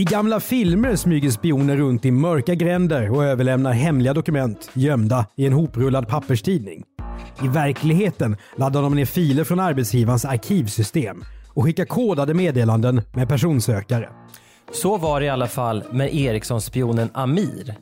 I gamla filmer smyger spioner runt i mörka gränder och överlämnar hemliga dokument gömda i en hoprullad papperstidning. I verkligheten laddar de ner filer från arbetsgivarens arkivsystem och skickar kodade meddelanden med personsökare. Så var det i alla fall med Ericsson-spionen Amir.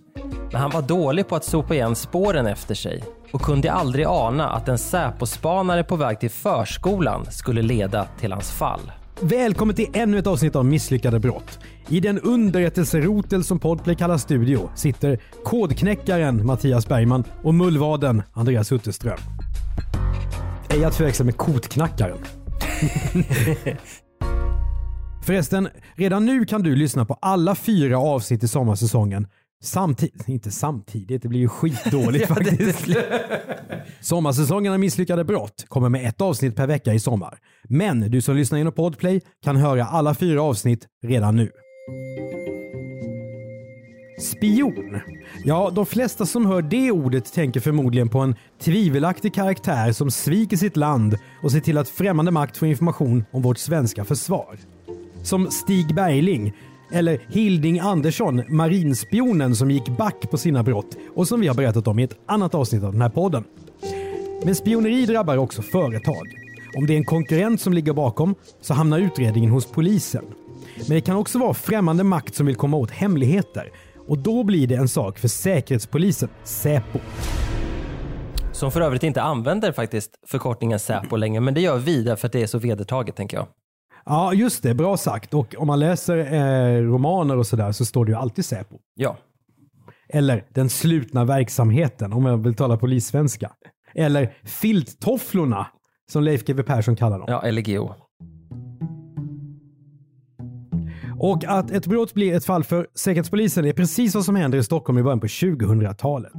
Men han var dålig på att sopa igen spåren efter sig och kunde aldrig ana att en Säpo-spanare på väg till förskolan skulle leda till hans fall. Välkommen till ännu ett avsnitt av Misslyckade brott. I den underrättelserotel som Podplay kallar studio sitter kodknäckaren Mattias Bergman och mullvaden Andreas Utterström. Ej att förväxla med kotknackaren. Förresten, redan nu kan du lyssna på alla fyra avsnitt i sommarsäsongen Samtidigt, inte samtidigt, det blir ju skitdåligt faktiskt. Sommarsäsongen av Misslyckade brott kommer med ett avsnitt per vecka i sommar. Men du som lyssnar genom Podplay kan höra alla fyra avsnitt redan nu. Spion. Ja, de flesta som hör det ordet tänker förmodligen på en tvivelaktig karaktär som sviker sitt land och ser till att främmande makt får information om vårt svenska försvar. Som Stig Bergling, eller Hilding Andersson, marinspionen som gick back på sina brott och som vi har berättat om i ett annat avsnitt av den här podden. Men spioneri drabbar också företag. Om det är en konkurrent som ligger bakom så hamnar utredningen hos polisen. Men det kan också vara främmande makt som vill komma åt hemligheter och då blir det en sak för Säkerhetspolisen, Säpo. Som för övrigt inte använder faktiskt förkortningen Säpo längre, men det gör vi därför att det är så vedertaget tänker jag. Ja, just det. Bra sagt. Och om man läser eh, romaner och sådär så står det ju alltid Säpo. Ja. Eller den slutna verksamheten, om jag vill tala polissvenska. Eller filttofflorna, som Leif GW Persson kallar dem. Ja, LGO. Och att ett brott blir ett fall för Säkerhetspolisen är precis vad som händer i Stockholm i början på 2000-talet.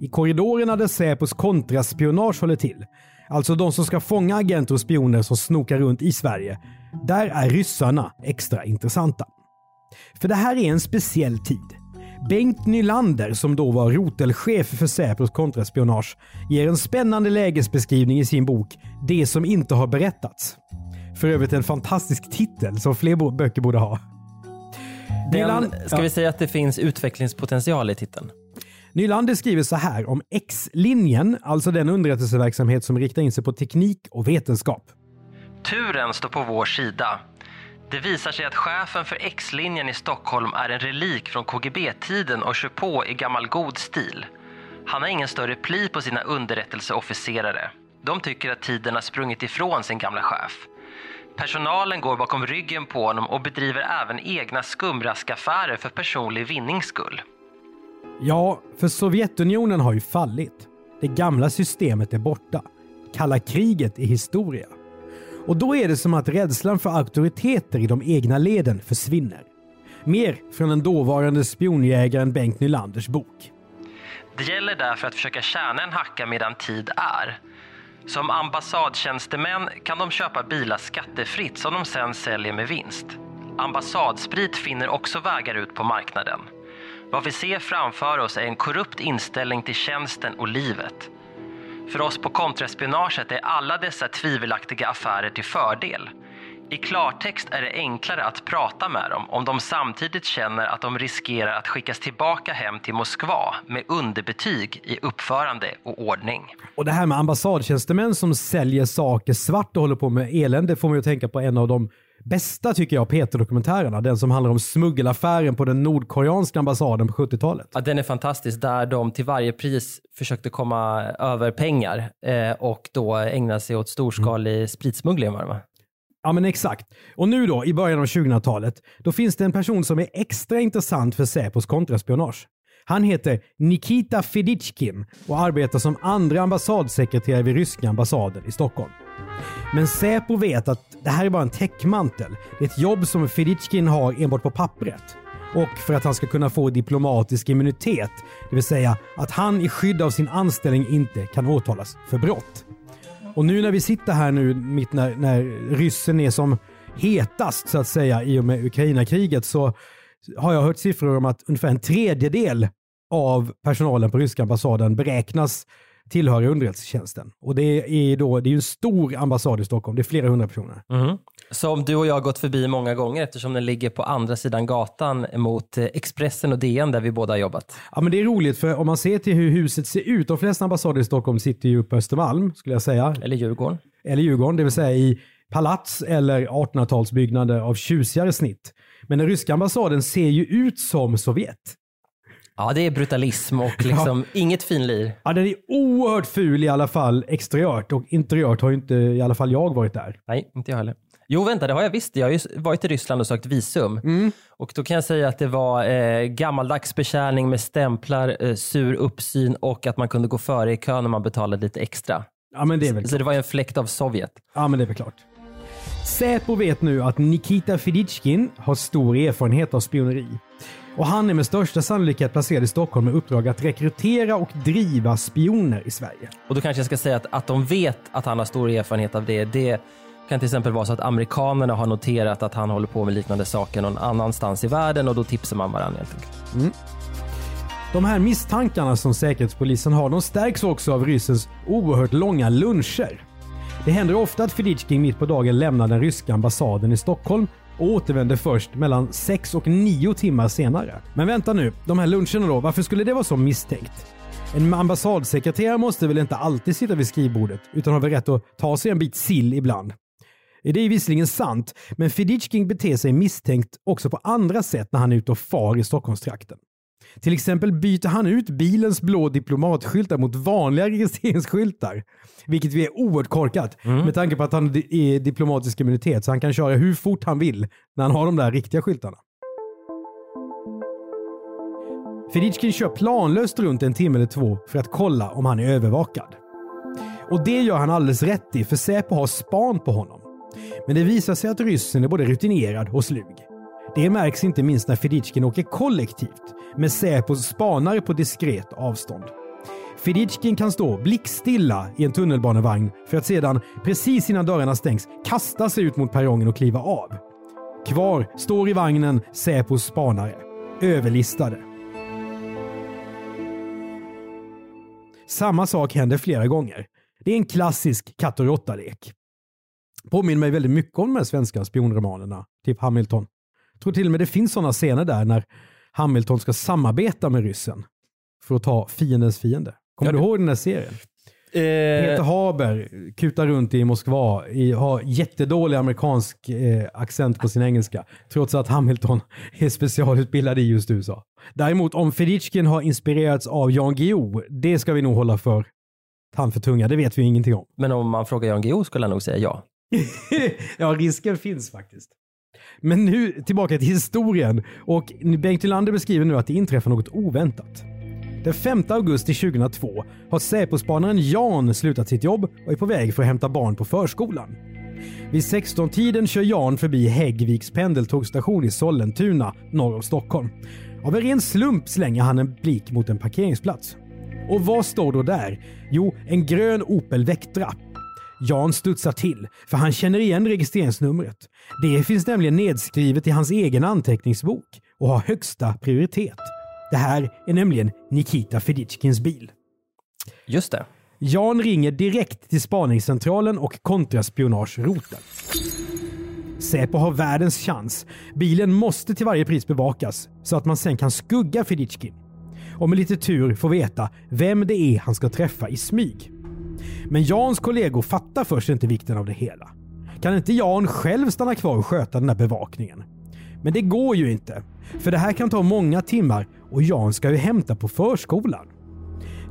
I korridorerna där Säpos kontraspionage håller till, alltså de som ska fånga agenter och spioner som snokar runt i Sverige, där är ryssarna extra intressanta. För det här är en speciell tid. Bengt Nylander, som då var rotelchef för Säpos kontraspionage, ger en spännande lägesbeskrivning i sin bok “Det som inte har berättats”. För övrigt en fantastisk titel som fler böcker borde ha. Den, Nyland, ska ja. vi säga att det finns utvecklingspotential i titeln? Nylander skriver så här om X-linjen, alltså den underrättelseverksamhet som riktar in sig på teknik och vetenskap. Turen står på vår sida. Det visar sig att chefen för X-linjen i Stockholm är en relik från KGB-tiden och kör på i gammal god stil. Han har ingen större pli på sina underrättelseofficerare. De tycker att tiden har sprungit ifrån sin gamla chef. Personalen går bakom ryggen på honom och bedriver även egna skumraskaffärer för personlig vinnings skull. Ja, för Sovjetunionen har ju fallit. Det gamla systemet är borta. Kalla kriget är historia. Och då är det som att rädslan för auktoriteter i de egna leden försvinner. Mer från den dåvarande spionjägaren Bengt Nylanders bok. Det gäller därför att försöka tjäna en hacka medan tid är. Som ambassadtjänstemän kan de köpa bilar skattefritt som de sen säljer med vinst. Ambassadsprit finner också vägar ut på marknaden. Vad vi ser framför oss är en korrupt inställning till tjänsten och livet. För oss på kontraspionaget är alla dessa tvivelaktiga affärer till fördel. I klartext är det enklare att prata med dem om de samtidigt känner att de riskerar att skickas tillbaka hem till Moskva med underbetyg i uppförande och ordning. Och det här med ambassadtjänstemän som säljer saker svart och håller på med elände får man ju tänka på en av de bästa tycker jag Peter-dokumentärerna. Den som handlar om smuggelaffären på den nordkoreanska ambassaden på 70-talet. Ja, den är fantastisk där de till varje pris försökte komma över pengar eh, och då ägna sig åt storskalig mm. spritsmuggling. Va? Ja men exakt. Och nu då, i början av 2000-talet, då finns det en person som är extra intressant för Säpos kontraspionage. Han heter Nikita Feditjkin och arbetar som andra ambassadsekreterare vid ryska ambassaden i Stockholm. Men Säpo vet att det här är bara en täckmantel. Det är ett jobb som Feditjkin har enbart på pappret. Och för att han ska kunna få diplomatisk immunitet, det vill säga att han i skydd av sin anställning inte kan åtalas för brott. Och nu när vi sitter här nu mitt när, när ryssen är som hetast så att säga i och med Ukraina-kriget så har jag hört siffror om att ungefär en tredjedel av personalen på ryska ambassaden beräknas tillhöra underrättelsetjänsten. Och det är, då, det är ju en stor ambassad i Stockholm, det är flera hundra personer. Mm. Som du och jag har gått förbi många gånger eftersom den ligger på andra sidan gatan mot eh, Expressen och DN där vi båda har jobbat. Ja men det är roligt för om man ser till hur huset ser ut, de flesta ambassader i Stockholm sitter ju på Östermalm skulle jag säga. Eller Djurgården. Eller Djurgården, det vill säga i palats eller 1800-talsbyggnader av tjusigare snitt. Men den ryska ambassaden ser ju ut som Sovjet. Ja, det är brutalism och liksom inget finlir. Ja, den är oerhört ful i alla fall exteriört och interiört har ju inte i alla fall jag varit där. Nej, inte jag heller. Jo, vänta, det har jag visst. Jag har ju varit i Ryssland och sökt visum. Och då kan jag säga att det var eh, gammaldags betjäning med stämplar, eh, sur uppsyn och att man kunde gå före i kön när man betalade lite extra. Ja, men det är väl Så det var ju en fläkt av Sovjet. Ja, men det är väl klart. Säpo vet nu att Nikita Feditjkin har stor erfarenhet av spioneri. Och han är med största sannolikhet placerad i Stockholm med uppdrag att rekrytera och driva spioner i Sverige. Och då kanske jag ska säga att, att de vet att han har stor erfarenhet av det. Det kan till exempel vara så att amerikanerna har noterat att han håller på med liknande saker någon annanstans i världen och då tipsar man varandra helt enkelt. De här misstankarna som Säkerhetspolisen har, de stärks också av ryssens oerhört långa luncher. Det händer ofta att Feditjkin mitt på dagen lämnar den ryska ambassaden i Stockholm och återvänder först mellan 6 och 9 timmar senare. Men vänta nu, de här luncherna då, varför skulle det vara så misstänkt? En ambassadsekreterare måste väl inte alltid sitta vid skrivbordet, utan har väl rätt att ta sig en bit sill ibland? Det är visserligen sant, men Feditjkin beter sig misstänkt också på andra sätt när han är ute och far i Stockholmstrakten. Till exempel byter han ut bilens blå diplomatskyltar mot vanliga registreringsskyltar. Vilket är oerhört korkat med tanke på att han är diplomatisk immunitet så han kan köra hur fort han vill när han har de där riktiga skyltarna. Feditjkin kör planlöst runt en timme eller två för att kolla om han är övervakad. Och det gör han alldeles rätt i för Säpo har span på honom. Men det visar sig att ryssen är både rutinerad och slug. Det märks inte minst när Feditjkin åker kollektivt med Säpos spanare på diskret avstånd. Feditjkin kan stå blickstilla i en tunnelbanevagn för att sedan, precis innan dörrarna stängs, kasta sig ut mot perrongen och kliva av. Kvar står i vagnen Säpos spanare, överlistade. Samma sak händer flera gånger. Det är en klassisk katt och råtta-lek. Påminner mig väldigt mycket om de här svenska spionromanerna, typ Hamilton. Jag tror till och med det finns sådana scener där när Hamilton ska samarbeta med ryssen för att ta fiendens fiende. Kommer Ja, du ihåg den där serien? Eh, Peter Haber kutar runt i Moskva, i, har jättedålig amerikansk eh, accent på sin engelska, trots att Hamilton är specialutbildad i just USA. Däremot om Feditjkin har inspirerats av Jan Guillou, det ska vi nog hålla för tand för tunga, det vet vi ingenting om. men om man frågar Jan Guillou skulle han nog säga ja. ja, risken finns faktiskt. Men nu tillbaka till historien och Bengt Ylander beskriver nu att det inträffar något oväntat. Den 5 augusti 2002 har Säpospanaren Jan slutat sitt jobb och är på väg för att hämta barn på förskolan. Vid 16-tiden kör Jan förbi Häggviks pendeltågsstation i Sollentuna norr om Stockholm. Av en ren slump slänger han en blick mot en parkeringsplats. Och vad står då där? Jo, en grön Opel Vectra. Jan studsar till, för han känner igen registreringsnumret. Det finns nämligen nedskrivet i hans egen anteckningsbok och har högsta prioritet. Det här är nämligen Nikita Feditjkins bil. Just det. Jan ringer direkt till spaningscentralen och kontraspionageroteln. Säpo har världens chans. Bilen måste till varje pris bevakas så att man sen kan skugga Feditjkin. Och med lite tur få veta vem det är han ska träffa i smyg. Men Jans kollegor fattar först inte vikten av det hela. Kan inte Jan själv stanna kvar och sköta den här bevakningen? Men det går ju inte. För det här kan ta många timmar och Jan ska ju hämta på förskolan.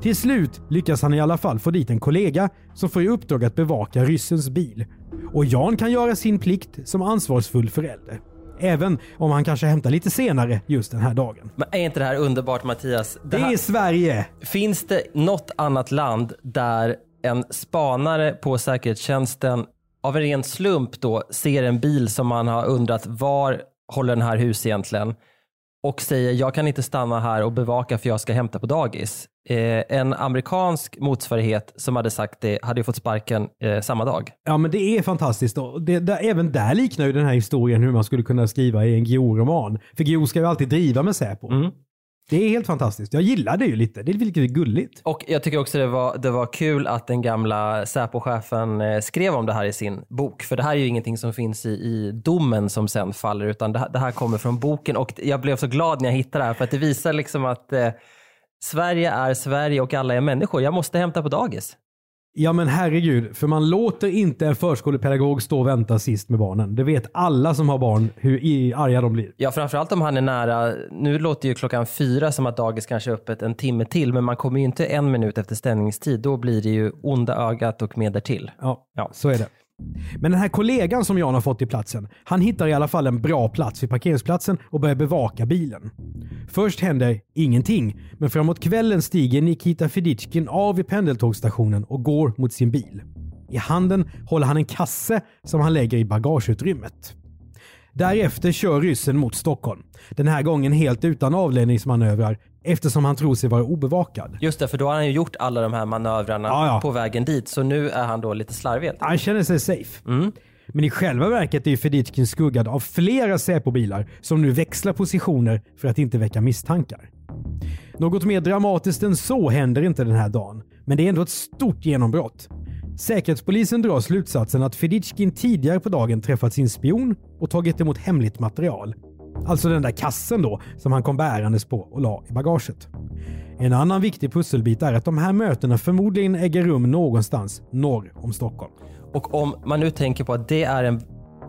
Till slut lyckas han i alla fall få dit en kollega som får i uppdrag att bevaka ryssens bil. Och Jan kan göra sin plikt som ansvarsfull förälder. Även om han kanske hämtar lite senare just den här dagen. Men är inte det här underbart Mattias? Det här, är Sverige! Finns det något annat land där en spanare på säkerhetstjänsten av en ren slump då ser en bil som man har undrat var håller den här hus egentligen? och säger jag kan inte stanna här och bevaka för jag ska hämta på dagis. Eh, en amerikansk motsvarighet som hade sagt det hade ju fått sparken eh, samma dag. Ja men det är fantastiskt. Det, där, även där liknar ju den här historien hur man skulle kunna skriva i en Guillou-roman. För Guillou ska ju alltid driva med Säpo. Mm. Det är helt fantastiskt. Jag gillar det ju lite. Det är lite gulligt. Och jag tycker också det var, det var kul att den gamla Säpo-chefen eh, skrev om det här i sin bok. För det här är ju ingenting som finns i, i domen som sen faller, utan det, det här kommer från boken. Och jag blev så glad när jag hittade det här, för att det visar liksom att eh, Sverige är Sverige och alla är människor. Jag måste hämta på dagis. Ja men herregud, för man låter inte en förskolepedagog stå och vänta sist med barnen. Det vet alla som har barn hur arga de blir. Ja, framförallt om han är nära. Nu låter ju klockan fyra som att dagis kanske är öppet en timme till, men man kommer ju inte en minut efter stängningstid. Då blir det ju onda ögat och mer till. Ja, ja, så är det. Men den här kollegan som Jan har fått i platsen, han hittar i alla fall en bra plats vid parkeringsplatsen och börjar bevaka bilen. Först händer ingenting, men framåt kvällen stiger Nikita Fidichkin av vid pendeltågsstationen och går mot sin bil. I handen håller han en kasse som han lägger i bagageutrymmet. Därefter kör ryssen mot Stockholm. Den här gången helt utan avledningsmanövrar eftersom han tror sig vara obevakad. Just det, för då har han ju gjort alla de här manövrarna ja, ja. på vägen dit. Så nu är han då lite slarvig. Han känner sig safe. Mm. Men i själva verket är Feditkin skuggad av flera Säpo-bilar som nu växlar positioner för att inte väcka misstankar. Något mer dramatiskt än så händer inte den här dagen, men det är ändå ett stort genombrott. Säkerhetspolisen drar slutsatsen att Feditjkin tidigare på dagen träffat sin spion och tagit emot hemligt material. Alltså den där kassen då som han kom bärandes på och la i bagaget. En annan viktig pusselbit är att de här mötena förmodligen äger rum någonstans norr om Stockholm. Och om man nu tänker på att det är en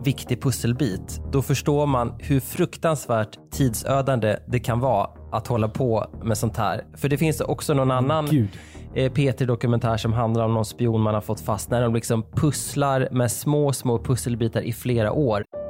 viktig pusselbit, då förstår man hur fruktansvärt tidsödande det kan vara att hålla på med sånt här. För det finns också någon annan Gud. Eh, P3-dokumentär som handlar om någon spion man har fått fast när de liksom pusslar med små, små pusselbitar i flera år.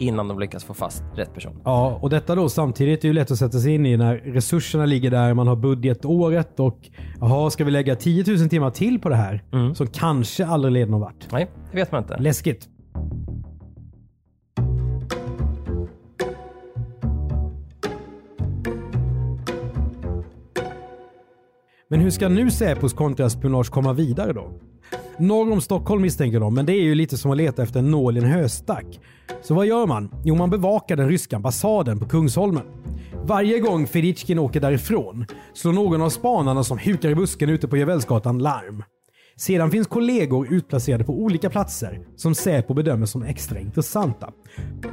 Innan de lyckas få fast rätt person. Ja, och detta då samtidigt är ju lätt att sätta sig in i när resurserna ligger där, man har budgetåret och jaha, ska vi lägga 10 000 timmar till på det här? Som kanske aldrig leder någon vart. Nej, det vet man inte. Läskigt. Men hur ska nu Säpos kontraspionage komma vidare då? Norr om Stockholm misstänker de, men det är ju lite som att leta efter en nål i en höstack. Så vad gör man? Jo, man bevakar den ryska ambassaden på Kungsholmen. Varje gång Feditjkin åker därifrån slår någon av spanarna som hukar i busken ute på Javelsgatan larm. Sedan finns kollegor utplacerade på olika platser som Säpo bedömer som extra intressanta.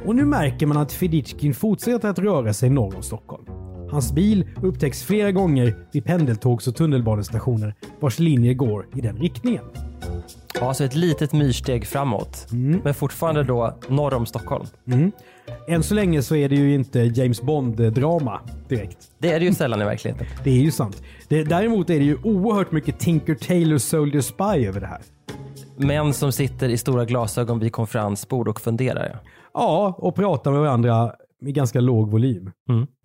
Och nu märker man att Feditjkin fortsätter att röra sig norr om Stockholm. Hans bil upptäcks flera gånger vid pendeltågs och tunnelbanestationer vars linjer går i den riktningen. Ja, så ett litet myrsteg framåt. Men fortfarande då norr om Stockholm. Än så länge så är det ju inte James Bond-drama direkt. Det är det ju sällan i verkligheten. Det är ju sant. Det, däremot är det ju oerhört mycket Tinker Tailor Soldier Spy över det här. Män som sitter i stora glasögon vid konferensbord och funderar. Ja, och pratar med varandra i ganska låg volym.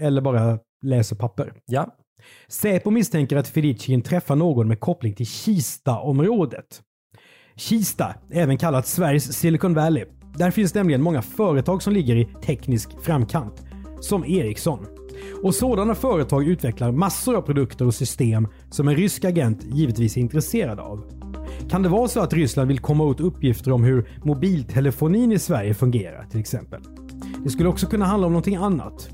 Eller bara läser papper. Ja, Säpo misstänker att Feditjkin träffar någon med koppling till Kista-området. Kista, även kallat Sveriges Silicon Valley. Där finns nämligen många företag som ligger i teknisk framkant. Som Ericsson. Och sådana företag utvecklar massor av produkter och system som en rysk agent givetvis är intresserad av. Kan det vara så att Ryssland vill komma åt uppgifter om hur mobiltelefonin i Sverige fungerar till exempel? Det skulle också kunna handla om någonting annat.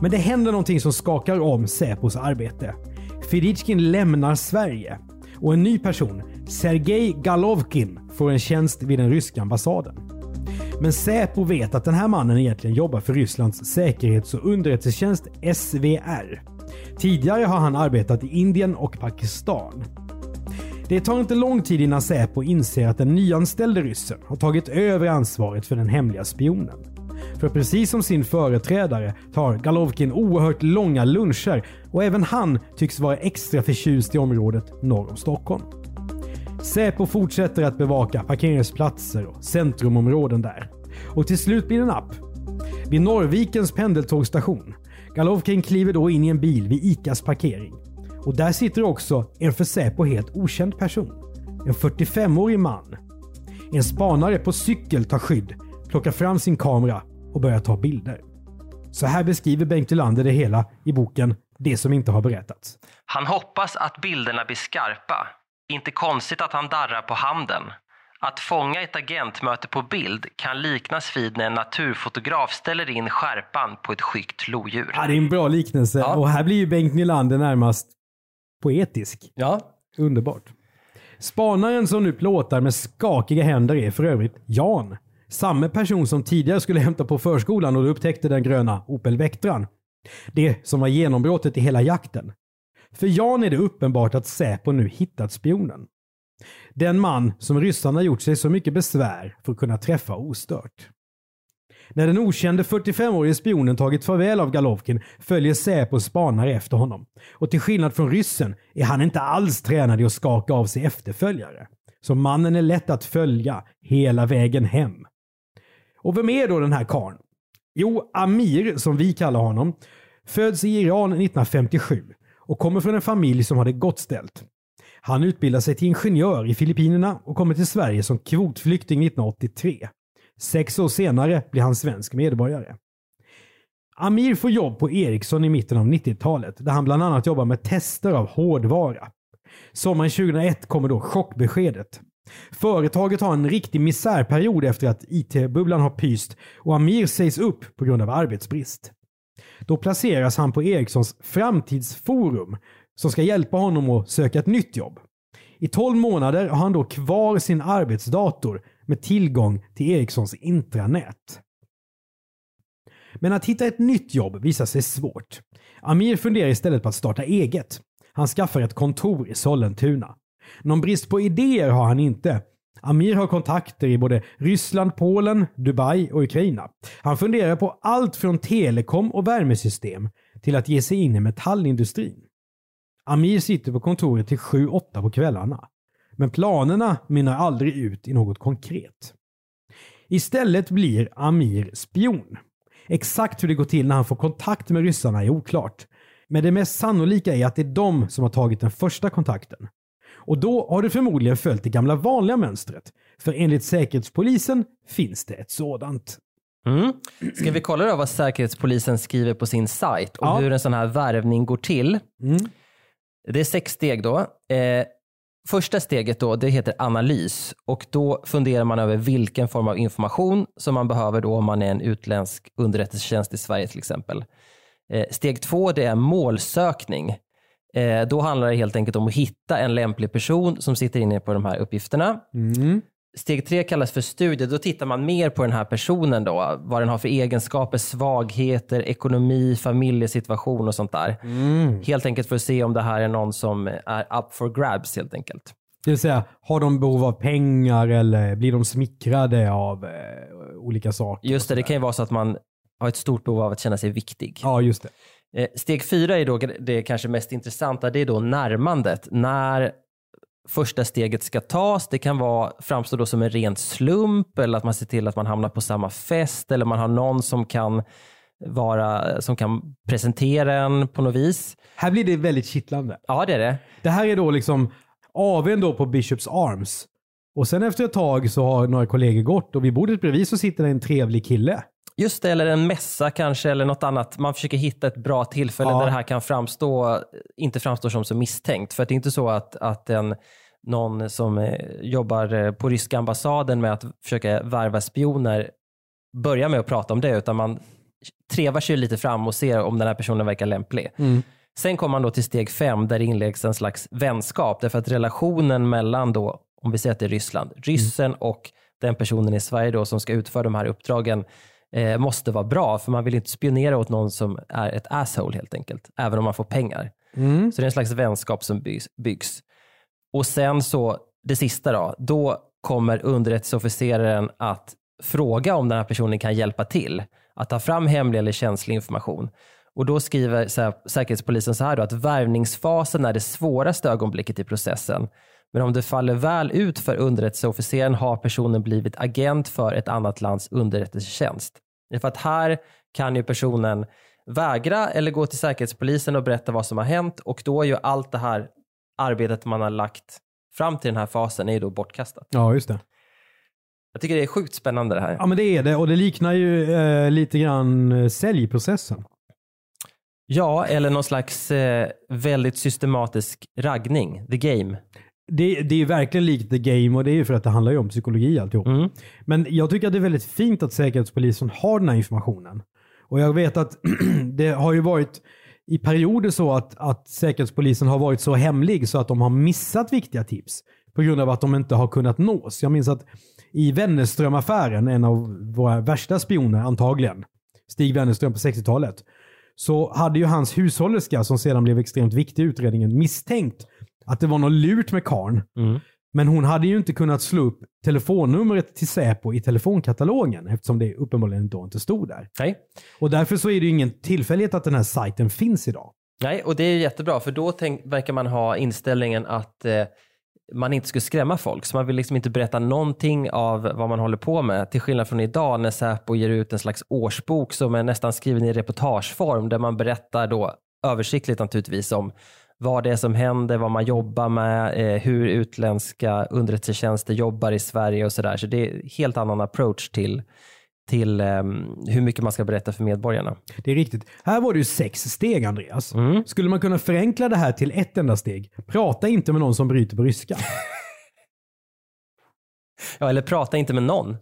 Men det händer någonting som skakar om Säpos arbete. Fidichkin lämnar Sverige och en ny person, Sergej Galovkin, får en tjänst vid den ryska ambassaden. Men Säpo vet att den här mannen egentligen jobbar för Rysslands säkerhets och underrättelsetjänst SVR. Tidigare har han arbetat i Indien och Pakistan. Det tar inte lång tid innan Säpo inser att den nyanställde ryssen har tagit över ansvaret för den hemliga spionen. För precis som sin företrädare tar Galovkin oerhört långa luncher och även han tycks vara extra förtjust i området norr om Stockholm. Säpo fortsätter att bevaka parkeringsplatser och centrumområden där. Och till slut blir det napp. Vid Norrvikens pendeltågsstation. Galovkin kliver då in i en bil vid ICAs parkering. Och där sitter också en för Säpo helt okänd person. En 45-årig man. En spanare på cykel tar skydd, plockar fram sin kamera och börjar ta bilder. Så här beskriver Bengt Ylander det hela i boken Det som inte har berättats. Han hoppas att bilderna blir skarpa. Inte konstigt att han darrar på handen. Att fånga ett agentmöte på bild kan liknas vid när en naturfotograf ställer in skärpan på ett skyggt lodjur. Ja, det är en bra liknelse Ja. och här blir ju Bengt Nylander närmast poetisk. Ja, Underbart. Spanaren som nu plåtar med skakiga händer är för övrigt Jan. Samma person som tidigare skulle hämta på förskolan och då upptäckte den gröna Opel Vectran. Det som var genombrottet i hela jakten. För Jan är det uppenbart att Säpo nu hittat spionen. Den man som ryssarna gjort sig så mycket besvär för att kunna träffa ostört. När den okände 45-årige spionen tagit farväl av Galovkin följer Säpo spanare efter honom. Och till skillnad från ryssen är han inte alls tränad i att skaka av sig efterföljare. Så mannen är lätt att följa hela vägen hem. Och vem är då den här karln? Jo, Amir, som vi kallar honom, föds i Iran 1957 och kommer från en familj som har det gott ställt. Han utbildar sig till ingenjör i Filippinerna och kommer till Sverige som kvotflykting 1983. Sex år senare blir han svensk medborgare. Amir får jobb på Ericsson i mitten av 90-talet där han bland annat jobbar med tester av hårdvara. Sommaren 2001 kommer då chockbeskedet. Företaget har en riktig misärperiod efter att IT-bubblan har pyst och Amir sägs upp på grund av arbetsbrist. Då placeras han på Ericssons framtidsforum som ska hjälpa honom att söka ett nytt jobb. I 12 månader har han då kvar sin arbetsdator med tillgång till Ericssons intranät. Men att hitta ett nytt jobb visar sig svårt. Amir funderar istället på att starta eget. Han skaffar ett kontor i Sollentuna. Någon brist på idéer har han inte. Amir har kontakter i både Ryssland, Polen, Dubai och Ukraina. Han funderar på allt från telekom och värmesystem till att ge sig in i metallindustrin. Amir sitter på kontoret till 7-8 på kvällarna. Men planerna mynnar aldrig ut i något konkret. Istället blir Amir spion. Exakt hur det går till när han får kontakt med ryssarna är oklart. Men det mest sannolika är att det är de som har tagit den första kontakten. Och då har du förmodligen följt det gamla vanliga mönstret. För enligt Säkerhetspolisen finns det ett sådant. Mm. Ska vi kolla då vad Säkerhetspolisen skriver på sin sajt och Ja. hur en sån här värvning går till? Mm. Det är sex steg då. Eh, första steget då, det heter analys och då funderar man över vilken form av information som man behöver då om man är en utländsk underrättelsetjänst i Sverige till exempel. Eh, steg två, det är målsökning. Eh, då handlar det helt enkelt om att hitta en lämplig person som sitter inne på de här uppgifterna. Mm. Steg tre kallas för studie. Då tittar man mer på den här personen då. Vad den har för egenskaper, svagheter, ekonomi, familjesituation och sånt där. Mm. Helt enkelt för att se om det här är någon som är up for grabs helt enkelt. Det vill säga, har de behov av pengar eller blir de smickrade av eh, olika saker? Just det, det kan ju vara så att man har ett stort behov av att känna sig viktig. Ja, just det. Eh, Steg fyra är då det kanske mest intressanta. Det är då närmandet. När första steget ska tas. Det kan vara, framstå då som en ren slump eller att man ser till att man hamnar på samma fest eller man har någon som kan, vara, som kan presentera en på något vis. Här blir det väldigt kittlande. Ja, det är det. Det här är då liksom AWn då på Bishops Arms. Och sen efter ett tag så har några kollegor gått och vid bordet bredvid så sitter en trevlig kille. Just det, eller en mässa kanske eller något annat. Man försöker hitta ett bra tillfälle Ja. där det här kan framstå, inte framstå som så misstänkt. För det är inte så att, att en någon som eh, jobbar eh, på ryska ambassaden med att försöka värva spioner börja med att prata om det, utan man trevar sig lite fram och ser om den här personen verkar lämplig. Sen kommer man då till steg fem där det inleds en slags vänskap, därför att relationen mellan då, om vi säger att det är Ryssland, ryssen och den personen i Sverige då som ska utföra de här uppdragen eh, måste vara bra, för man vill inte spionera åt någon som är ett asshole helt enkelt, även om man får pengar. Mm. Så det är en slags vänskap som byggs. byggs. Och sen så, det sista då, då kommer underrättelseofficeraren att fråga om den här personen kan hjälpa till att ta fram hemlig eller känslig information. Och då skriver sä- Säkerhetspolisen så här då, att värvningsfasen är det svåraste ögonblicket i processen. Men om det faller väl ut för underrättelseofficeren har personen blivit agent för ett annat lands underrättelsetjänst. För att här kan ju personen vägra eller gå till Säkerhetspolisen och berätta vad som har hänt och då är ju allt det här arbetet man har lagt fram till den här fasen är ju då bortkastat. Ja, just det. Jag tycker det är sjukt spännande det här. Ja, men det är det. Och det liknar ju eh, lite grann eh, säljprocessen. Ja, eller någon slags eh, väldigt systematisk raggning, the game. Det, det är verkligen likt The Game och det är ju för att det handlar ju om psykologi alltihop. Mm. Men jag tycker att det är väldigt fint att Säkerhetspolisen har den här informationen. Och jag vet att det har ju varit i perioder så att, att Säkerhetspolisen har varit så hemlig så att de har missat viktiga tips på grund av att de inte har kunnat nås. Jag minns att i Wennerström-affären, en av våra värsta spioner antagligen, Stig Wennerström på 60-talet, så hade ju hans hushållerska, som sedan blev extremt viktig i utredningen, misstänkt att det var något lurt med karn. Mm. Men hon hade ju inte kunnat slå upp telefonnumret till Säpo i telefonkatalogen eftersom det uppenbarligen då inte stod där. Nej. Och därför så är det ju ingen tillfällighet att den här sajten finns idag. Nej, och det är jättebra, för då tänk, verkar man ha inställningen att eh, man inte skulle skrämma folk. Så man vill liksom inte berätta någonting av vad man håller på med. Till skillnad från idag när Säpo ger ut en slags årsbok som är nästan skriven i reportageform där man berättar då översiktligt naturligtvis om vad det är som händer, vad man jobbar med, eh, hur utländska underrättelsetjänster jobbar i Sverige och sådär. Så det är en helt annan approach till, till ehm, hur mycket man ska berätta för medborgarna. Det är riktigt. Här var det ju sex steg Andreas. Mm. Skulle man kunna förenkla det här till ett enda steg? Prata inte med någon som bryter på ryska. Ja, eller prata inte med någon.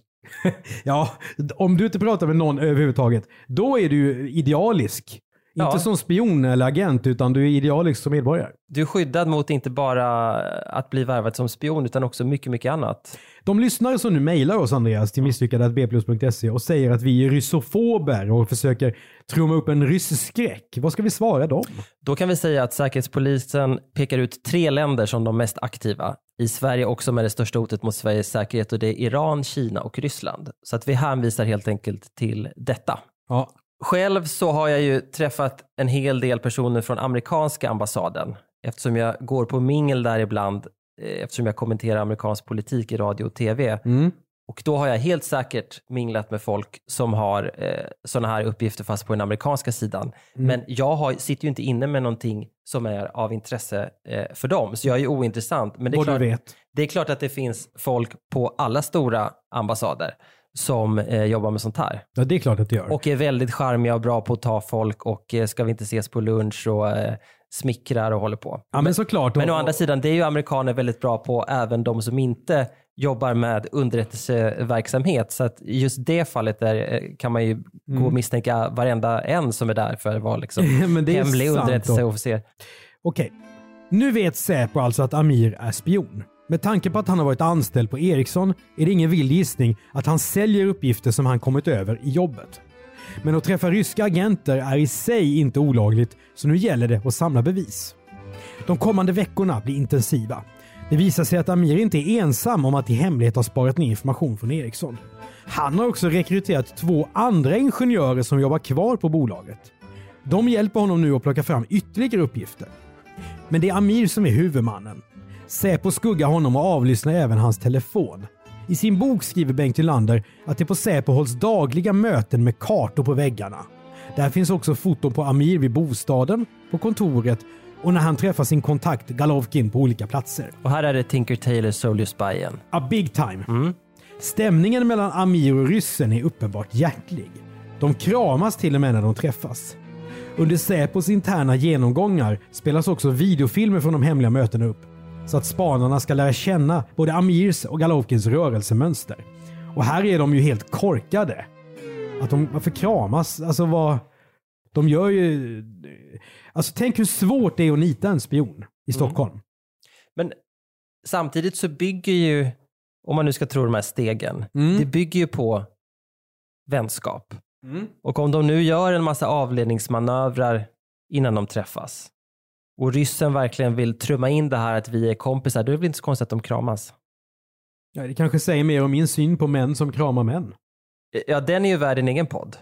ja, om du inte pratar med någon överhuvudtaget, då är du ju idealisk. Ja. Inte som spion eller agent, utan du är idealisk som medborgare. Du är skyddad mot inte bara att bli värvad som spion utan också mycket, mycket annat. De lyssnare som nu mejlar oss Andreas till misslyckade.bplus.se och säger att vi är ryssofober och försöker trumma upp en rysskräck. Vad ska vi svara dem? Då kan vi säga att Säkerhetspolisen pekar ut tre länder som de mest aktiva i Sverige och som är det största hotet mot Sveriges säkerhet och det är Iran, Kina och Ryssland. Så att vi hänvisar helt enkelt till detta. Ja. Själv så har jag ju träffat en hel del personer från amerikanska ambassaden eftersom jag går på mingel där ibland eh, eftersom jag kommenterar amerikansk politik i radio och tv. Mm. Och då har jag helt säkert minglat med folk som har eh, sådana här uppgifter fast på den amerikanska sidan. Mm. Men jag har, sitter ju inte inne med någonting som är av intresse eh, för dem, så jag är ju ointressant. Men det är, klart, det är klart att det finns folk på alla stora ambassader som eh, jobbar med sånt här. Ja, det är klart att det gör. Och är väldigt charmiga och bra på att ta folk och eh, ska vi inte ses på lunch och eh, smickrar och håller på. ja, men såklart. Men å Och- andra sidan, det är ju amerikaner väldigt bra på, även de som inte jobbar med underrättelseverksamhet. Så att just det fallet där eh, kan man ju gå och misstänka varenda en som är där för att vara liksom Mm. Hemlig underrättelseofficer. Okej. Nu vet Säpo alltså att Amir är spion. Med tanke på att han har varit anställd på Ericsson är det ingen vild gissning att han säljer uppgifter som han kommit över i jobbet. Men att träffa ryska agenter är i sig inte olagligt, så nu gäller det att samla bevis. De kommande veckorna blir intensiva. Det visar sig att Amir inte är ensam om att i hemlighet ha sparat ner information från Ericsson. Han har också rekryterat två andra ingenjörer som jobbar kvar på bolaget. De hjälper honom nu att plocka fram ytterligare uppgifter. Men det är Amir som är huvudmannen. Säpo skuggar honom och avlyssnar även hans telefon. I sin bok skriver Bengt Hylander att det på Säpo hålls dagliga möten med kartor på väggarna. Där finns också foton på Amir vid bostaden, på kontoret och när han träffar sin kontakt Galovkin på olika platser. Och här är det Tinker Tailor Soldier Spy igen. A big time. Stämningen mellan Amir och ryssen är uppenbart hjärtlig. De kramas till och med när de träffas. Under Säpos interna genomgångar spelas också videofilmer från de hemliga mötena upp. Så att spanarna ska lära känna både Amirs och Galovkins rörelsemönster. Och här är de ju helt korkade. Att de, varför kramas? Alltså vad... De gör ju... Alltså tänk hur svårt det är att nita en spion i Stockholm. Men samtidigt så bygger ju, om man nu ska tro de här stegen, Mm. det bygger ju på vänskap. Och om de nu gör en massa avledningsmanövrar innan de träffas och ryssen verkligen vill trumma in det här att vi är kompisar, då är det väl inte så konstigt att de kramas. Ja, det kanske säger mer om min syn på män som kramar män. Ja, den är ju värd en egen podd.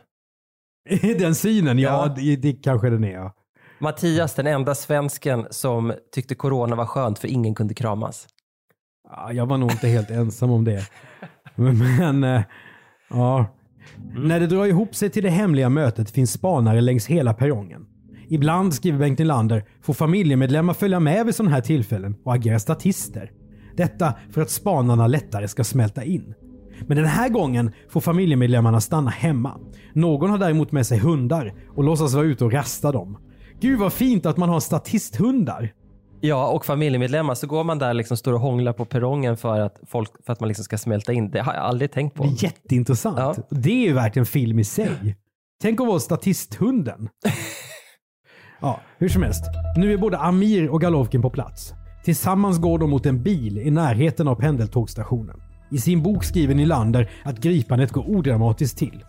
den synen, ja, Ja. Det, det kanske den är. Ja. Mattias, den enda svensken som tyckte corona var skönt för ingen kunde kramas. Ja, jag var nog inte helt ensam om det. Men, eh, ja. När det drar ihop sig till det hemliga mötet finns spanare längs hela perrongen. Ibland, skriver Bengt Nylander, får familjemedlemmar följa med vid sådana här tillfällen och agera statister. Detta för att spanarna lättare ska smälta in. Men den här gången får familjemedlemmarna stanna hemma. Någon har däremot med sig hundar och låtsas vara ute och rasta dem. Gud vad fint att man har statisthundar. Ja, och familjemedlemmar, så går man där liksom står och hånglar på perrongen för att, folk, för att man liksom ska smälta in. Det har jag aldrig tänkt på. Det är jätteintressant. Ja. Det är ju verkligen film i sig. Tänk att vara statisthunden. ja, hur som helst. Nu är både Amir och Galovkin på plats. Tillsammans går de mot en bil i närheten av pendeltågstationen. I sin bok skriver Nylander att gripandet går odramatiskt till.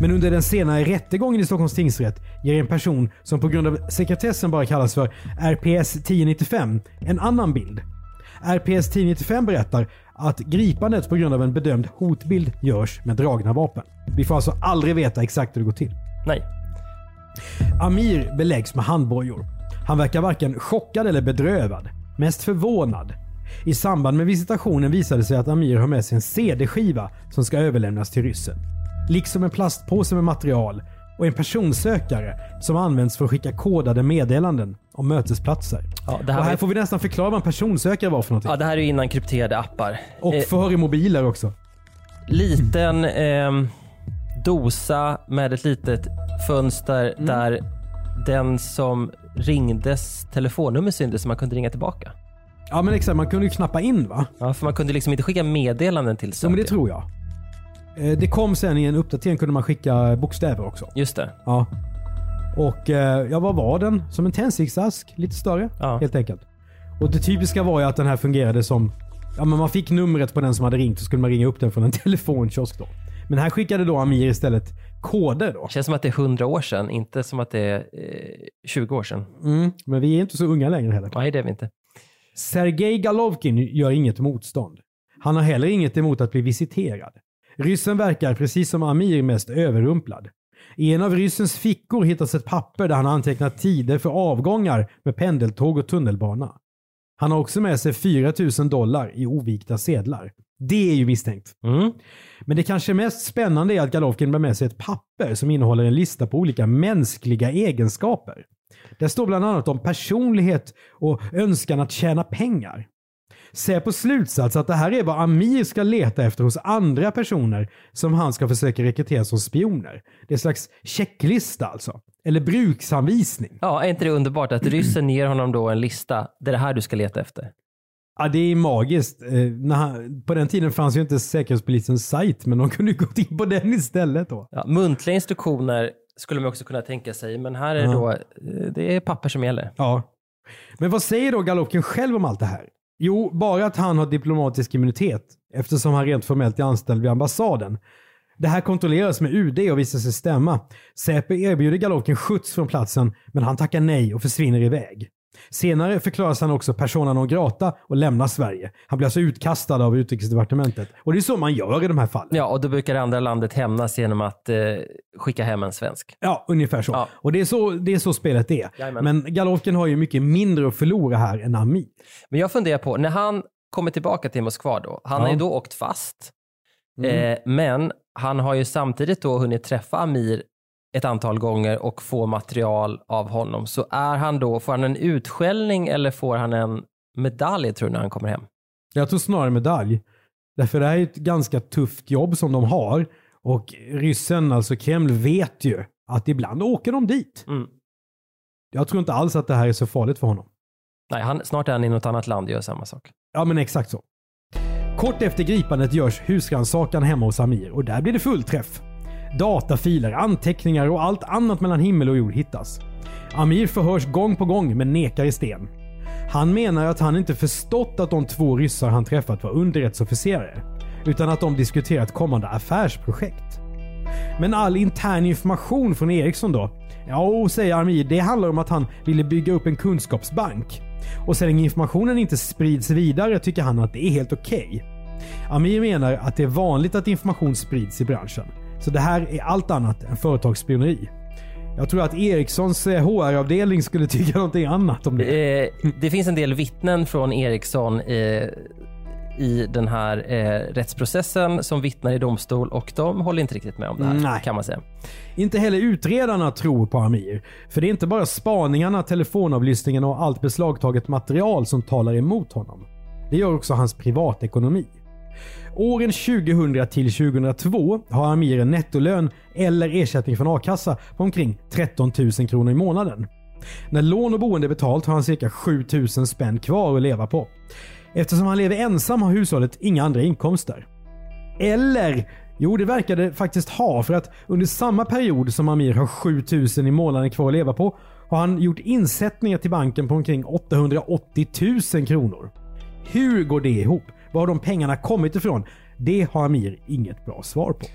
Men under den senare rättegången i Stockholms tingsrätt ger en person som på grund av sekretessen bara kallas för RPS 1095 en annan bild. RPS 1095 berättar att gripandet på grund av en bedömd hotbild görs med dragna vapen. Vi får alltså aldrig veta exakt hur det går till. Nej. Amir beläggs med handbojor. Han verkar varken chockad eller bedrövad. Mest förvånad. I samband med visitationen visade det sig att Amir har med sig en CD-skiva som ska överlämnas till ryssen. Liksom en plastpåse med material och en personsökare som används för att skicka kodade meddelanden om mötesplatser. Ja, det här och här var- får vi nästan förklara vad en personsökare var för någonting. Ja, det här är ju innan krypterade appar. Och Eh, för i mobiler också. liten ehm, dosa med ett litet fönster Mm. där den som ringdes telefonnummer syntes så man kunde ringa tillbaka. Ja men exakt, man kunde ju knappa in va? Ja, för man kunde liksom inte skicka meddelanden till Ja men det tror jag. Eh, Det kom sen i en uppdatering kunde man skicka bokstäver också. Just det. Ja. Och eh, ja, vad var den? Som en tändsticksask, lite större Ja. helt enkelt. Och det typiska var ju att den här fungerade som, ja men man fick numret på den som hade ringt och skulle man ringa upp den från en telefonkiosk då. Men här skickade då Amir istället koder då. Känns som att det är 100 år sedan, inte som att det är eh, 20 år sedan. Mm. Men vi är inte så unga längre heller. Nej, det är vi inte. Sergej Galovkin gör inget motstånd. Han har heller inget emot att bli visiterad. Ryssen verkar precis som Amir mest överrumplad. I en av ryssens fickor hittas ett papper där han har antecknat tider för avgångar med pendeltåg och tunnelbana. Han har också med sig 4 000 dollar i ovikta sedlar. Det är ju misstänkt. Mm. Men det kanske mest spännande är att Galovkin bär med sig ett papper som innehåller en lista på olika mänskliga egenskaper. Det står bland annat om personlighet och önskan att tjäna pengar. Säpos slutsats att det här är vad Amir ska leta efter hos andra personer som han ska försöka rekrytera som spioner. Det är en slags checklista alltså. Eller bruksanvisning. Ja, är inte det underbart att ryssen ger honom då en lista, det är det här du ska leta efter? Ja, det är magiskt. Eh, på den tiden fanns ju inte Säkerhetspolisens sajt, men de kunde ju gått in på den istället då. Ja, muntliga instruktioner skulle man också kunna tänka sig, men här är Ja. då, eh, det är papper som gäller. Ja. Men vad säger då Galovkin själv om allt det här? Jo, bara att han har diplomatisk immunitet eftersom han rent formellt är anställd vid ambassaden. Det här kontrolleras med UD och visar sig stämma. Säpo erbjuder Galovkin skjuts från platsen, men han tackar nej och försvinner iväg. Senare förklaras han också persona non grata och lämnar Sverige. Han blir alltså utkastad av utrikesdepartementet. Och det är så man gör i de här fallen. Ja, och då brukar det andra landet hämnas genom att eh, skicka hem en svensk. Ja, ungefär så. Ja. Och det är så, det är så spelet är. Jajamän. Men Galovkin har ju mycket mindre att förlora här än Amir. Men jag funderar på, när han kommer tillbaka till Moskva då, han Ja. har ju då åkt fast, Mm. eh, men han har ju samtidigt då hunnit träffa Amir ett antal gånger och få material av honom. Så är han då, får han en utskällning eller får han en medalj tror du när han kommer hem? Jag tror snarare medalj. Därför det här är ett ganska tufft jobb som de har. Och ryssen, alltså Kreml, vet ju att ibland åker de dit. Mm. Jag tror inte alls att det här är så farligt för honom. Nej, han, snart är han i något annat land och gör samma sak. Ja, men exakt så. Kort efter gripandet görs husrannsakan hemma hos Amir och där blir det fullträff. Datafiler, anteckningar och allt annat mellan himmel och jord hittas. Amir förhörs gång på gång men nekar i sten. Han menar att han inte förstått att de två ryssar han träffat var underrättsofficerare, utan att de diskuterat kommande affärsprojekt. Men all intern information från Ericsson då? Ja, säger Amir, det handlar om att han ville bygga upp en kunskapsbank. Och så länge informationen inte sprids vidare tycker han att det är helt okej. Okay. Amir menar att det är vanligt att information sprids i branschen. Så det här är allt annat än företagsspioneri. Jag tror att Ericssons HR-avdelning skulle tycka någonting annat om det. Eh, det finns en del vittnen från Ericsson eh, i den här eh, rättsprocessen som vittnar i domstol och de håller inte riktigt med om det här Nej. kan man säga. Inte heller utredarna tror på Amir. För det är inte bara spaningarna, telefonavlyssningen och allt beslagtaget material som talar emot honom. Det gör också hans privatekonomi. Åren 2000 till 2002 har Amir en nettolön eller ersättning från a-kassa på omkring 13 000 kronor i månaden. När lån och boende är betalt har han cirka 7 000 spänn kvar att leva på. Eftersom han lever ensam har hushållet inga andra inkomster. Eller, jo det verkar det faktiskt ha för att under samma period som Amir har 7000 i månaden kvar att leva på har han gjort insättningar till banken på omkring 880 000 kronor. Hur går det ihop? Var har de pengarna kommit ifrån? Det har Amir inget bra svar på.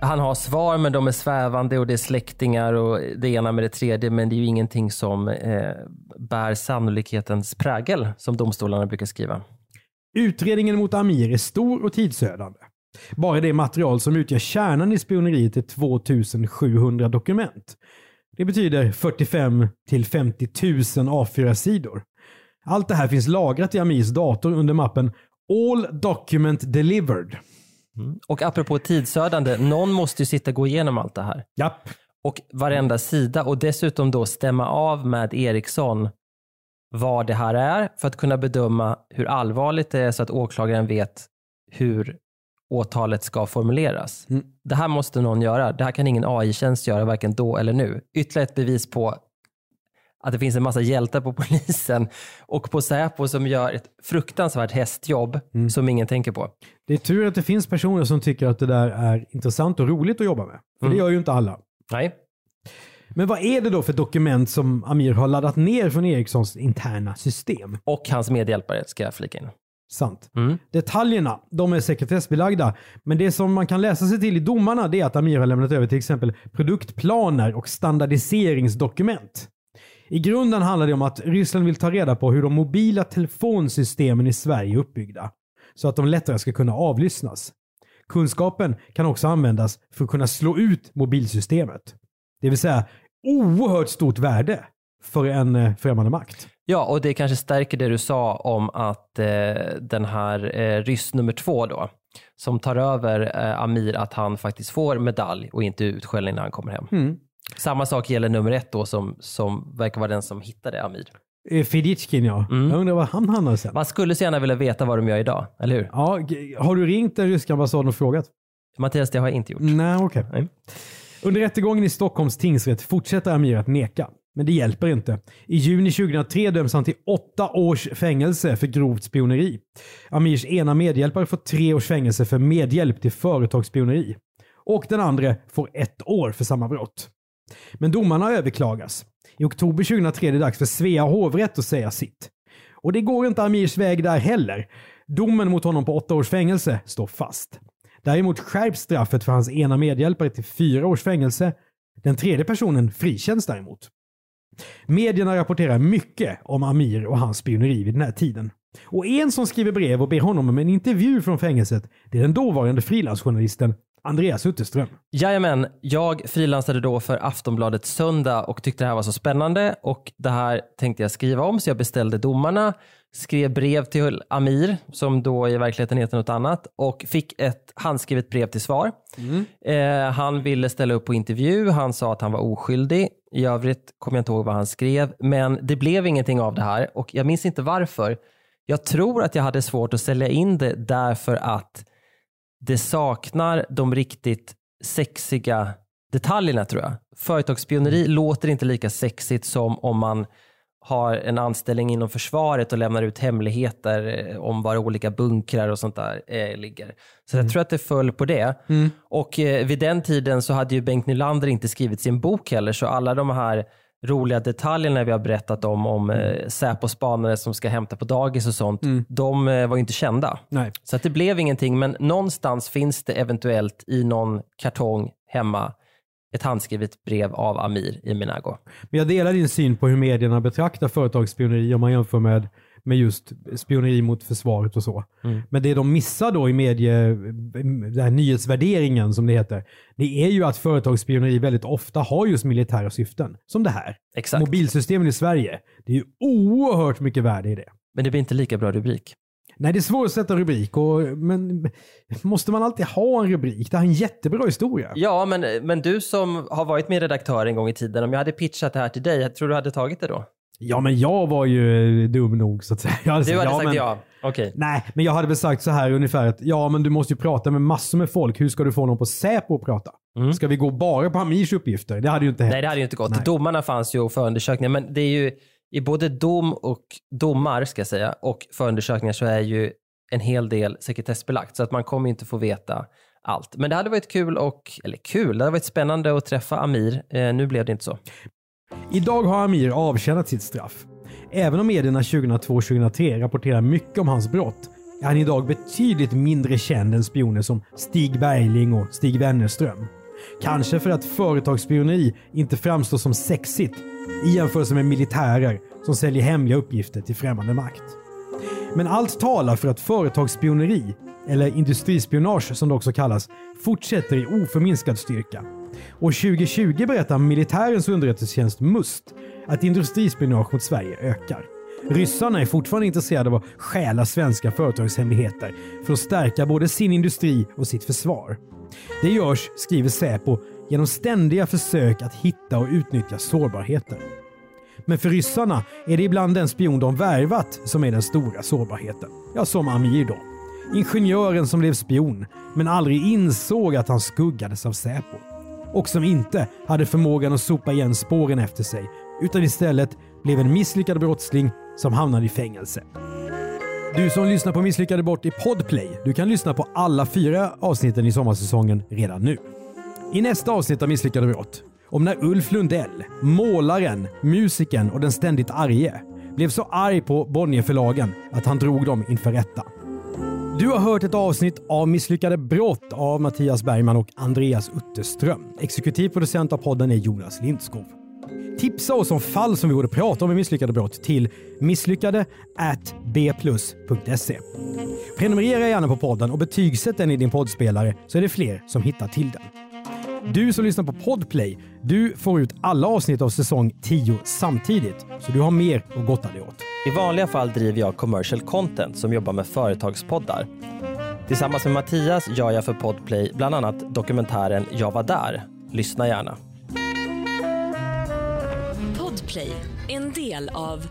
Han har svar men de är svävande och det är släktingar och det ena med det tredje men det är ju ingenting som eh, bär sannolikhetens prägel som domstolarna brukar skriva. Utredningen mot Amir är stor och tidsödande. Bara det material som utgör kärnan i spioneriet är 2700 dokument. Det betyder 45 till 50 000 A4-sidor. Allt det här finns lagrat i Amirs dator under mappen All Document Delivered. Mm. Och apropå tidsödande, någon måste ju sitta och gå igenom allt det här. Japp. Och varenda sida och dessutom då stämma av med Ericsson vad det här är för att kunna bedöma hur allvarligt det är så att åklagaren vet hur åtalet ska formuleras. Mm. Det här måste någon göra. Det här kan ingen AI-tjänst göra varken då eller nu. Ytterligare ett bevis på att det finns en massa hjältar på polisen och på Säpo som gör ett fruktansvärt hästjobb Mm. som ingen tänker på. Det är tur att det finns personer som tycker att det där är intressant och roligt att jobba med. För det Mm. gör ju inte alla. Nej. Men vad är det då för dokument som Amir har laddat ner från Ericssons interna system? Och hans medhjälpare ska jag flika in. Sant. Mm. Detaljerna, de är sekretessbelagda. Men det som man kan läsa sig till i domarna det är att Amir har lämnat över till exempel produktplaner och standardiseringsdokument. I grunden handlar det om att Ryssland vill ta reda på hur de mobila telefonsystemen i Sverige är uppbyggda. Så att de lättare ska kunna avlyssnas. Kunskapen kan också användas för att kunna slå ut mobilsystemet. Det vill säga oerhört stort värde för en eh, främmande makt. Ja, och det kanske stärker det du sa om att eh, den här eh, ryss nummer två då, som tar över eh, Amir, att han faktiskt får medalj och inte utskällning när han kommer hem. Mm. Samma sak gäller nummer ett då, som, som verkar vara den som hittade Amir. Eh, Fiditjkin ja. Mm. Jag undrar var han hamnar sen. Man skulle så gärna vilja veta vad de gör idag, eller hur? Ja, har du ringt den ryska ambassaden och frågat? Mattias, det har jag inte gjort. Nej, okej. Nej. Under rättegången i Stockholms tingsrätt fortsätter Amir att neka. Men det hjälper inte. I juni 2003 döms han till åtta års fängelse för grovt spioneri. Amirs ena medhjälpare får tre års fängelse för medhjälp till företagsspioneri. Och den andra får ett år för samma brott. Men domarna överklagas. I oktober 2003 är det dags för Svea hovrätt att säga sitt. Och det går inte Amirs väg där heller. Domen mot honom på åtta års fängelse står fast. Däremot skärps straffet för hans ena medhjälpare till fyra års fängelse. Den tredje personen frikänns däremot. Medierna rapporterar mycket om Amir och hans spioneri vid den här tiden. Och en som skriver brev och ber honom om en intervju från fängelset, det är den dåvarande frilansjournalisten Andreas Utterström. Jajamän, jag frilansade då för Aftonbladet Söndag och tyckte det här var så spännande och det här tänkte jag skriva om så jag beställde domarna, skrev brev till Amir som då i verkligheten heter något annat och fick ett handskrivet brev till svar. Eh, han ville ställa upp på intervju, han sa att han var oskyldig. I övrigt kommer jag inte ihåg vad han skrev men det blev ingenting av det här och jag minns inte varför. Jag tror att jag hade svårt att sälja in det därför att det saknar de riktigt sexiga detaljerna tror jag. Företagsspioneri låter inte lika sexigt som om man har en anställning inom försvaret och lämnar ut hemligheter eh, om var olika bunkrar och sånt där eh, ligger. Så jag tror att det föll på det. Och eh, vid den tiden så hade ju Bengt Nylander inte skrivit sin bok heller, så alla de här roliga detaljerna vi har berättat om, om eh, Säpo-spanare som ska hämta på dagis och sånt, de eh, var ju inte kända. Nej. Så att det blev ingenting, men någonstans finns det eventuellt i någon kartong hemma ett handskrivet brev av Amir i min ägo. Men jag delar din syn på hur medierna betraktar företagsspioneri om man jämför med, med just spioneri mot försvaret och så. Men det de missar då i medie, den här nyhetsvärderingen som det heter, det är ju att företagsspioneri väldigt ofta har just militära syften. Som det här. Exakt. Mobilsystemen i Sverige, det är ju oerhört mycket värde i det. Men det blir inte lika bra rubrik. Nej, det är svårt att sätta rubrik, och, men måste man alltid ha en rubrik? Det här är en jättebra historia. Ja, men, men du som har varit med redaktör en gång i tiden, om jag hade pitchat det här till dig, tror du hade tagit det då? Ja, men jag var ju dum nog så att säga. Jag hade Du hade ja, sagt men, ja. Okej. Nej, men jag hade väl sagt så här ungefär att ja, men du måste ju prata med massor med folk. Hur ska du få någon på Säpo att prata? Ska vi gå bara på Amirs uppgifter? Det hade ju inte hänt. Mm. Nej, det hade ju inte gått. Nej. Domarna fanns ju och förundersökningar, men det är ju i både dom och domar ska jag säga och förundersökningar så är ju en hel del sekretessbelagt så att man kommer inte få veta allt. Men det hade varit kul och, eller kul, det hade varit spännande att träffa Amir. Eh, nu blev det inte så. Idag har Amir avtjänat sitt straff. Även om medierna 2002-2003 rapporterar mycket om hans brott är han idag betydligt mindre känd än spioner som Stig Bergling och Stig Wennerström. Kanske för att företagsspioneri inte framstår som sexigt i jämförelse med militärer som säljer hemliga uppgifter till främmande makt. Men allt talar för att företagsspioneri, eller industrispionage som det också kallas, fortsätter i oförminskad styrka. År 2020 berättar militärens underrättelsetjänst MUST att industrispionage mot Sverige ökar. Ryssarna är fortfarande intresserade av att stjäla svenska företagshemligheter för att stärka både sin industri och sitt försvar. Det görs, skriver Säpo, genom ständiga försök att hitta och utnyttja sårbarheter. Men för ryssarna är det ibland den spion de värvat som är den stora sårbarheten. Ja, som Amir då. Ingenjören som blev spion, men aldrig insåg att han skuggades av Säpo. Och som inte hade förmågan att sopa igen spåren efter sig, utan istället blev en misslyckad brottsling som hamnade i fängelse. Du som lyssnar på Misslyckade Bort i Podplay, du kan lyssna på alla fyra avsnitten i sommarsäsongen redan nu. I nästa avsnitt av Misslyckade brott, om när Ulf Lundell, målaren, musikern och den ständigt arge, blev så arg på Bonnierförlagen att han drog dem inför rätta. Du har hört ett avsnitt av Misslyckade brott av Mattias Bergman och Andreas Utterström. Exekutiv producent av podden är Jonas Lindskov. Tipsa oss om fall som vi borde prata om i Misslyckade brott till misslyckade bplus.se. Prenumerera gärna på podden och betygsätt den i din poddspelare så är det fler som hittar till den. Du som lyssnar på Podplay, du får ut alla avsnitt av säsong 10 samtidigt, så du har mer att gotta dig åt. I vanliga fall driver jag commercial content som jobbar med företagspoddar. Tillsammans med Mattias gör jag för Podplay bland annat dokumentären Jag var där. Lyssna gärna. Podplay, en del av.